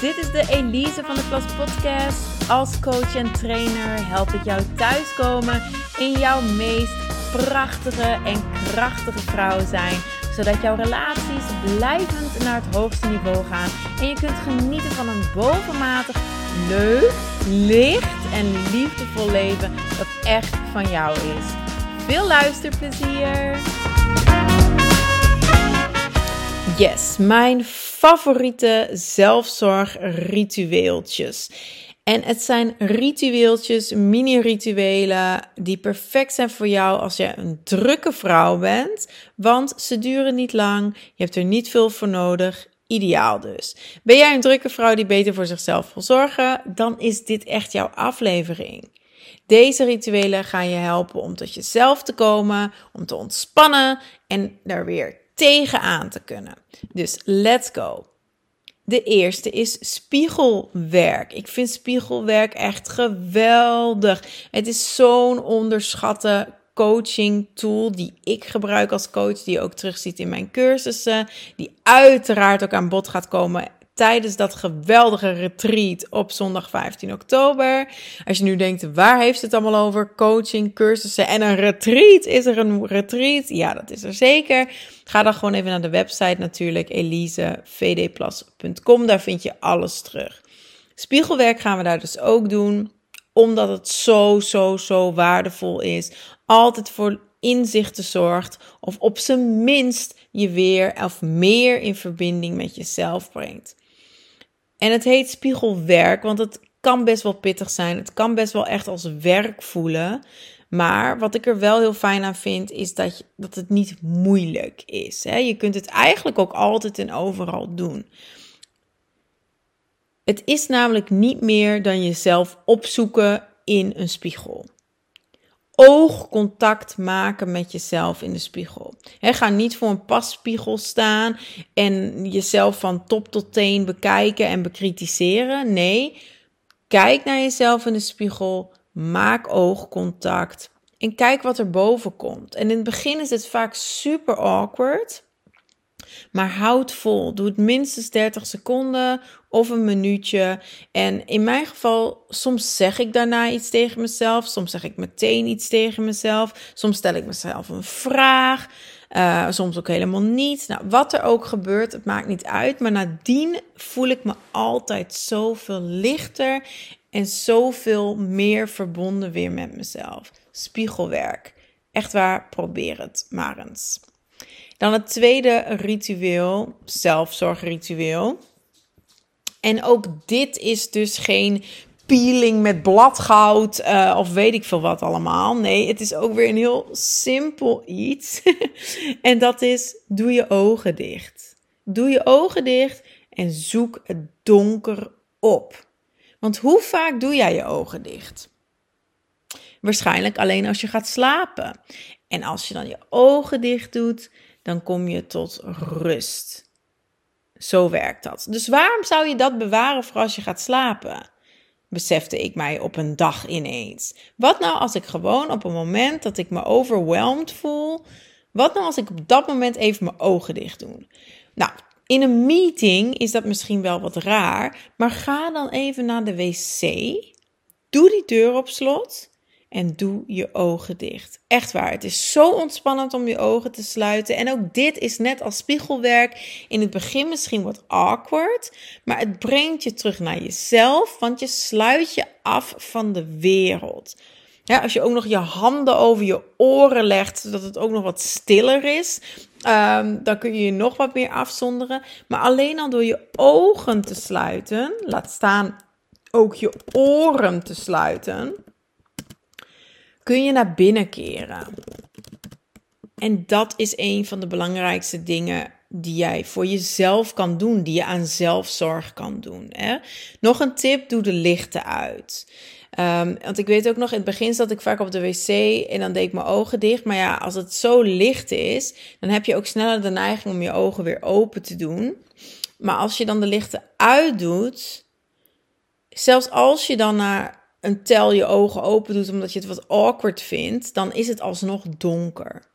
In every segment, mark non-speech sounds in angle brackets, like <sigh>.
dit is de Elise van de Klas Podcast. Als coach en trainer help ik jou thuiskomen in jouw meest prachtige en krachtige vrouw zijn. Zodat jouw relaties blijvend naar het hoogste niveau gaan. En je kunt genieten van een bovenmatig leuk, licht en liefdevol leven dat echt van jou is. Veel luisterplezier! Yes, mijn favoriete zelfzorgritueeltjes. En het zijn ritueeltjes, mini-rituelen, die perfect zijn voor jou als je een drukke vrouw bent. Want ze duren niet lang, je hebt er niet veel voor nodig. Ideaal dus. Ben jij een drukke vrouw die beter voor zichzelf wil zorgen, dan is dit echt jouw aflevering. Deze rituelen gaan je helpen om tot jezelf te komen, om te ontspannen en daar weer tegenaan te kunnen. Dus let's go. De eerste is spiegelwerk. Ik vind spiegelwerk echt geweldig. Het is zo'n onderschatte coaching tool die ik gebruik als coach, die je ook terugziet in mijn cursussen, die uiteraard ook aan bod gaat komen tijdens dat geweldige retreat op zondag 15 oktober. Als je nu denkt, waar heeft het allemaal over? Coaching, cursussen en een retreat. Is er een retreat? Ja, dat is er zeker. Ga dan gewoon even naar de website natuurlijk, elisevdplus.com. Daar vind je alles terug. Spiegelwerk gaan we daar dus ook doen, omdat het zo, zo, zo waardevol is. Altijd voor inzichten zorgt, of op zijn minst je weer of meer in verbinding met jezelf brengt. En het heet spiegelwerk, want het kan best wel pittig zijn. Het kan best wel echt als werk voelen. Maar wat ik er wel heel fijn aan vind, is dat, je, dat het niet moeilijk is. Hè? Je kunt het eigenlijk ook altijd en overal doen. Het is namelijk niet meer dan jezelf opzoeken in een spiegel oogcontact maken met jezelf in de spiegel. ga niet voor een passpiegel staan en jezelf van top tot teen bekijken en bekritiseren. Nee, kijk naar jezelf in de spiegel, maak oogcontact en kijk wat er boven komt. En in het begin is het vaak super awkward. Maar houd vol. Doe het minstens 30 seconden of een minuutje. En in mijn geval, soms zeg ik daarna iets tegen mezelf. Soms zeg ik meteen iets tegen mezelf. Soms stel ik mezelf een vraag. Uh, soms ook helemaal niet. Nou, wat er ook gebeurt, het maakt niet uit. Maar nadien voel ik me altijd zoveel lichter en zoveel meer verbonden weer met mezelf. Spiegelwerk. Echt waar, probeer het maar eens. Dan het tweede ritueel, zelfzorgritueel. En ook dit is dus geen peeling met bladgoud uh, of weet ik veel wat allemaal. Nee, het is ook weer een heel simpel iets. <laughs> en dat is, doe je ogen dicht. Doe je ogen dicht en zoek het donker op. Want hoe vaak doe jij je ogen dicht? Waarschijnlijk alleen als je gaat slapen. En als je dan je ogen dicht doet, dan kom je tot rust. Zo werkt dat. Dus waarom zou je dat bewaren voor als je gaat slapen? Besefte ik mij op een dag ineens. Wat nou als ik gewoon op een moment dat ik me overweldigd voel, wat nou als ik op dat moment even mijn ogen dicht doe? Nou, in een meeting is dat misschien wel wat raar, maar ga dan even naar de wc. Doe die deur op slot en doe je ogen dicht. Echt waar, het is zo ontspannend om je ogen te sluiten. En ook dit is net als spiegelwerk. In het begin misschien wat awkward, maar het brengt je terug naar jezelf, want je sluit je af van de wereld. Ja, als je ook nog je handen over je oren legt, zodat het ook nog wat stiller is, um, dan kun je je nog wat meer afzonderen. Maar alleen al door je ogen te sluiten, laat staan ook je oren te sluiten, kun je naar binnen keren. En dat is een van de belangrijkste dingen die jij voor jezelf kan doen, die je aan zelfzorg kan doen. Hè? Nog een tip: doe de lichten uit. Um, want ik weet ook nog, in het begin zat ik vaak op de wc en dan deed ik mijn ogen dicht. Maar ja, als het zo licht is, dan heb je ook sneller de neiging om je ogen weer open te doen. Maar als je dan de lichten uitdoet, zelfs als je dan naar een tel je ogen open doet omdat je het wat awkward vindt, dan is het alsnog donker.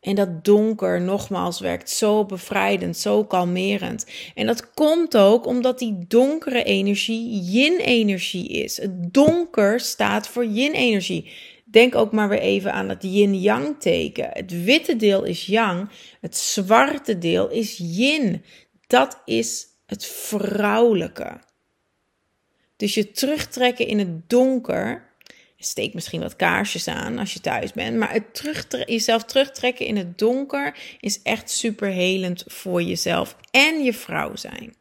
En dat donker, nogmaals, werkt zo bevrijdend, zo kalmerend. En dat komt ook omdat die donkere energie yin-energie is. Het donker staat voor yin-energie. Denk ook maar weer even aan het yin-yang teken. Het witte deel is yang, het zwarte deel is yin. Dat is het vrouwelijke. Dus je terugtrekken in het donker. Steek misschien wat kaarsjes aan als je thuis bent. Maar het terugtre jezelf terugtrekken in het donker is echt super helend voor jezelf en je vrouw zijn.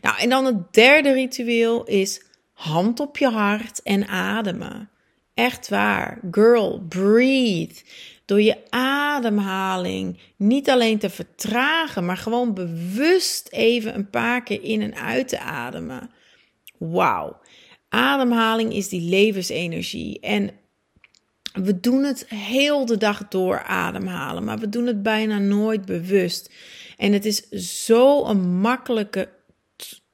Nou, en dan het derde ritueel is hand op je hart en ademen. Echt waar. Girl, breathe. Door je ademhaling niet alleen te vertragen, maar gewoon bewust even een paar keer in en uit te ademen. Wauw. Ademhaling is die levensenergie. En we doen het heel de dag door ademhalen, maar we doen het bijna nooit bewust. En het is zo een makkelijke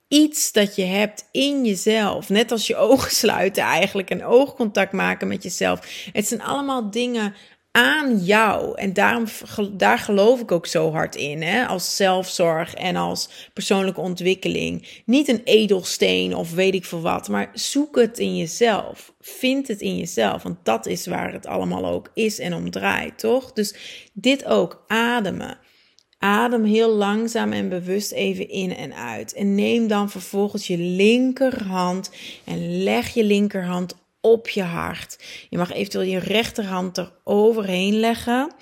iets dat je hebt in jezelf. Net als je <laughs> ogen sluiten eigenlijk en oogcontact maken met jezelf. Het zijn allemaal dingen aan jou. En daarom, daar geloof ik ook zo hard in. Hè? Als zelfzorg en als persoonlijke ontwikkeling. Niet een edelsteen of weet ik veel wat. Maar zoek het in jezelf. Vind het in jezelf. Want dat is waar het allemaal ook is en om draait, toch? Dus dit ook. Ademen. Adem heel langzaam en bewust even in en uit. En neem dan vervolgens je linkerhand en leg je linkerhand op je hart. Je mag eventueel je rechterhand er overheen leggen.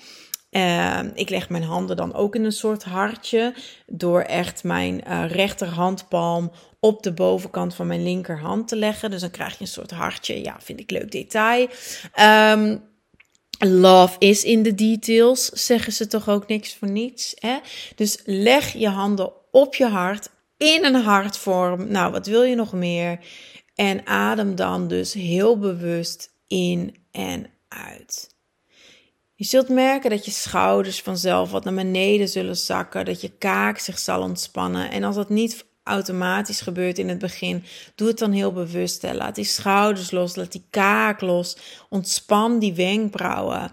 Uh, ik leg mijn handen dan ook in een soort hartje. Door echt mijn uh, rechterhandpalm op de bovenkant van mijn linkerhand te leggen. Dus dan krijg je een soort hartje. Ja, vind ik leuk detail. Um, Love is in the details, zeggen ze toch ook niks voor niets. Hè? Dus leg je handen op je hart in een hartvorm. Nou, wat wil je nog meer? En adem dan dus heel bewust in en uit. Je zult merken dat je schouders vanzelf wat naar beneden zullen zakken, dat je kaak zich zal ontspannen. En als dat niet automatisch gebeurt in het begin, doe het dan heel bewust. Laat die schouders los, laat die kaak los, ontspan die wenkbrauwen.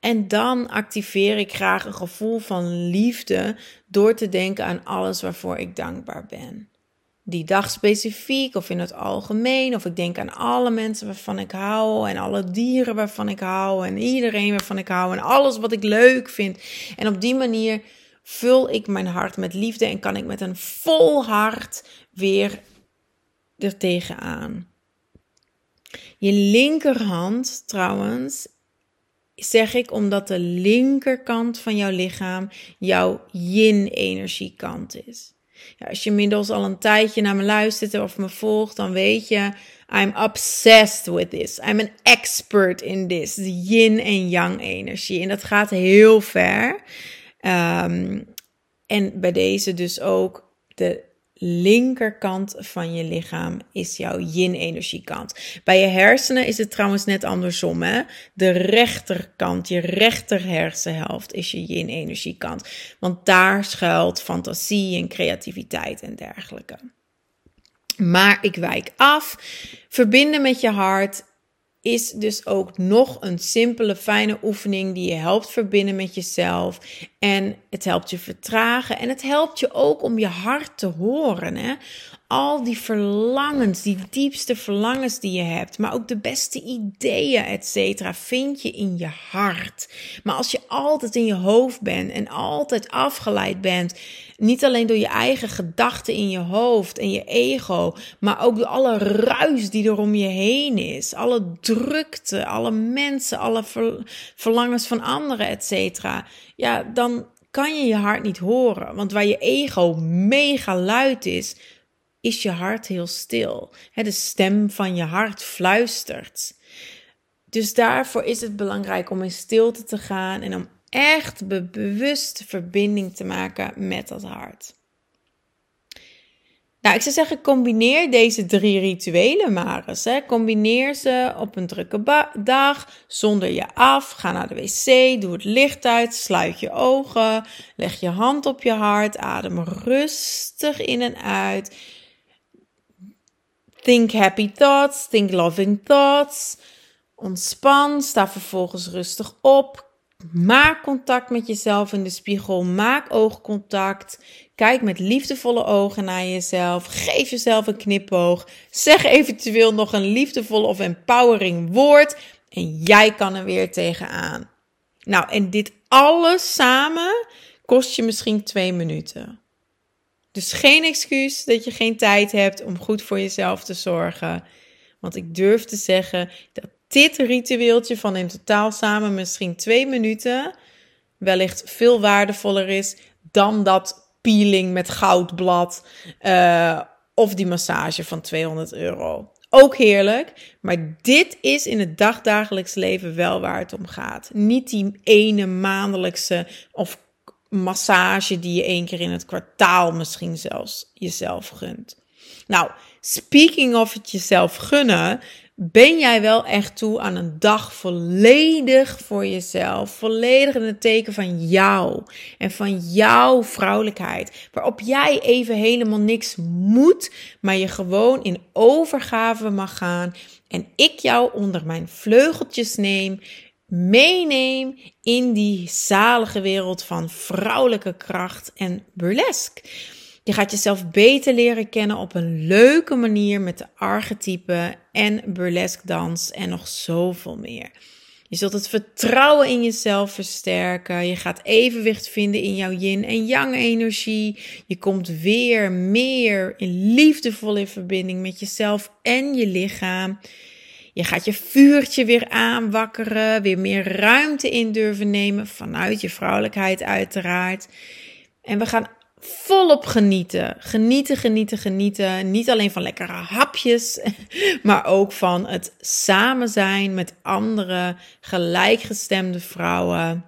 En dan activeer ik graag een gevoel van liefde door te denken aan alles waarvoor ik dankbaar ben die dag specifiek of in het algemeen. Of ik denk aan alle mensen waarvan ik hou en alle dieren waarvan ik hou en iedereen waarvan ik hou en alles wat ik leuk vind. En op die manier vul ik mijn hart met liefde en kan ik met een vol hart weer er tegenaan. Je linkerhand trouwens zeg ik omdat de linkerkant van jouw lichaam jouw yin-energiekant is. Ja, als je inmiddels al een tijdje naar me luistert of me volgt, dan weet je, I'm obsessed with this. I'm an expert in this. De yin en yang energie. En dat gaat heel ver. Um, en bij deze dus ook de linkerkant van je lichaam is jouw yin-energiekant. Bij je hersenen is het trouwens net andersom. Hè? De rechterkant, je rechter hersenhelft, is je yin-energiekant. Want daar schuilt fantasie en creativiteit en dergelijke. Maar ik wijk af. Verbinden met je hart is dus ook nog een simpele, fijne oefening die je helpt verbinden met jezelf. En het helpt je vertragen. En het helpt je ook om je hart te horen. Hè? Al die verlangens, die diepste verlangens die je hebt, maar ook de beste ideeën, et cetera, vind je in je hart. Maar als je altijd in je hoofd bent en altijd afgeleid bent niet alleen door je eigen gedachten in je hoofd en je ego, maar ook door alle ruis die er om je heen is. Alle drukte, alle mensen, alle verlangens van anderen, et cetera. Ja, dan kan je je hart niet horen. Want waar je ego mega luid is, is je hart heel stil. De stem van je hart fluistert. Dus daarvoor is het belangrijk om in stilte te gaan en om echt bewust verbinding te maken met dat hart. Nou, ik zou zeggen, combineer deze drie rituelen maar eens. Hè. Combineer ze op een drukke dag, zonder je af. Ga naar de wc, doe het licht uit, sluit je ogen, leg je hand op je hart, adem rustig in en uit. Think happy thoughts, think loving thoughts. Ontspan, sta vervolgens rustig op, Maak contact met jezelf in de spiegel. Maak oogcontact. Kijk met liefdevolle ogen naar jezelf. Geef jezelf een knipoog. Zeg eventueel nog een liefdevol of empowering woord. En jij kan er weer tegenaan. Nou, en dit alles samen kost je misschien twee minuten. Dus geen excuus dat je geen tijd hebt om goed voor jezelf te zorgen. Want ik durf te zeggen dat dit ritueeltje van in totaal samen misschien twee minuten wellicht veel waardevoller is dan dat peeling met goudblad uh, of die massage van 200 euro. Ook heerlijk, maar dit is in het dagdagelijks leven wel waar het om gaat. Niet die ene maandelijkse of massage die je één keer in het kwartaal misschien zelfs jezelf gunt. Nou, speaking of het jezelf gunnen, ben jij wel echt toe aan een dag volledig voor jezelf. Volledig in het teken van jou en van jouw vrouwelijkheid. Waarop jij even helemaal niks moet, maar je gewoon in overgave mag gaan. En ik jou onder mijn vleugeltjes neem, meeneem in die zalige wereld van vrouwelijke kracht en burlesque. Je gaat jezelf beter leren kennen op een leuke manier met de archetypen en burlesque dans en nog zoveel meer. Je zult het vertrouwen in jezelf versterken. Je gaat evenwicht vinden in jouw yin en yang energie. Je komt weer meer in liefdevolle verbinding met jezelf en je lichaam. Je gaat je vuurtje weer aanwakkeren, weer meer ruimte in durven nemen vanuit je vrouwelijkheid uiteraard. En we gaan volop genieten. Genieten, genieten, genieten. Niet alleen van lekkere hapjes, <laughs> maar ook van het samen zijn met andere gelijkgestemde vrouwen.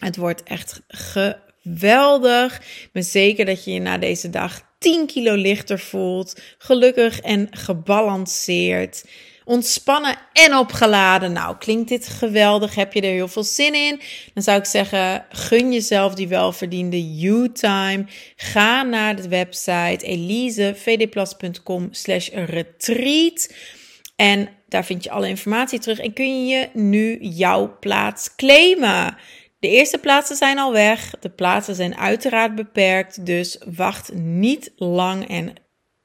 Het wordt echt geweldig. Ik ben zeker dat je je na deze dag 10 kilo lichter voelt. Gelukkig en gebalanceerd ontspannen en opgeladen. Nou, klinkt dit geweldig? Heb je er heel veel zin in? Dan zou ik zeggen, gun jezelf die welverdiende you-time. Ga naar de website elisevdplas.com slash retreat. En daar vind je alle informatie terug. En kun je nu jouw plaats claimen. De eerste plaatsen zijn al weg. De plaatsen zijn uiteraard beperkt. Dus wacht niet lang en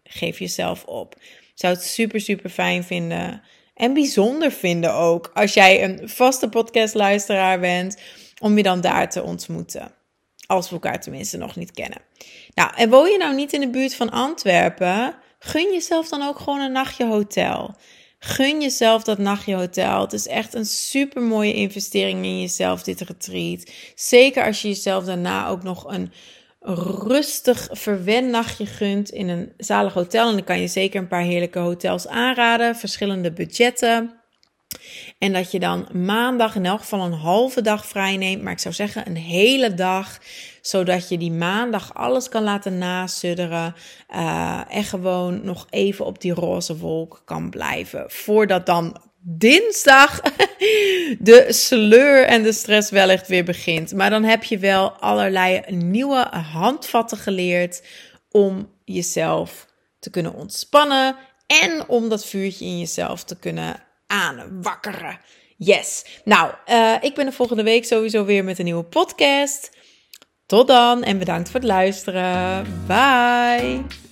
geef jezelf op zou het super, super fijn vinden. En bijzonder vinden ook. Als jij een vaste podcastluisteraar bent. Om je dan daar te ontmoeten. Als we elkaar tenminste nog niet kennen. Nou, en woon je nou niet in de buurt van Antwerpen? Gun jezelf dan ook gewoon een nachtje hotel. Gun jezelf dat nachtje hotel. Het is echt een super mooie investering in jezelf, dit retreat. Zeker als je jezelf daarna ook nog een rustig verwen nachtje gunt in een zalig hotel. En dan kan je zeker een paar heerlijke hotels aanraden, verschillende budgetten. En dat je dan maandag in elk geval een halve dag vrij neemt. Maar ik zou zeggen een hele dag. Zodat je die maandag alles kan laten nasudderen. Uh, en gewoon nog even op die roze wolk kan blijven. Voordat dan dinsdag <laughs> de sleur en de stress wellicht weer begint. Maar dan heb je wel allerlei nieuwe handvatten geleerd om jezelf te kunnen ontspannen en om dat vuurtje in jezelf te kunnen aanwakkeren. Yes. Nou, uh, ik ben de volgende week sowieso weer met een nieuwe podcast. Tot dan en bedankt voor het luisteren. Bye.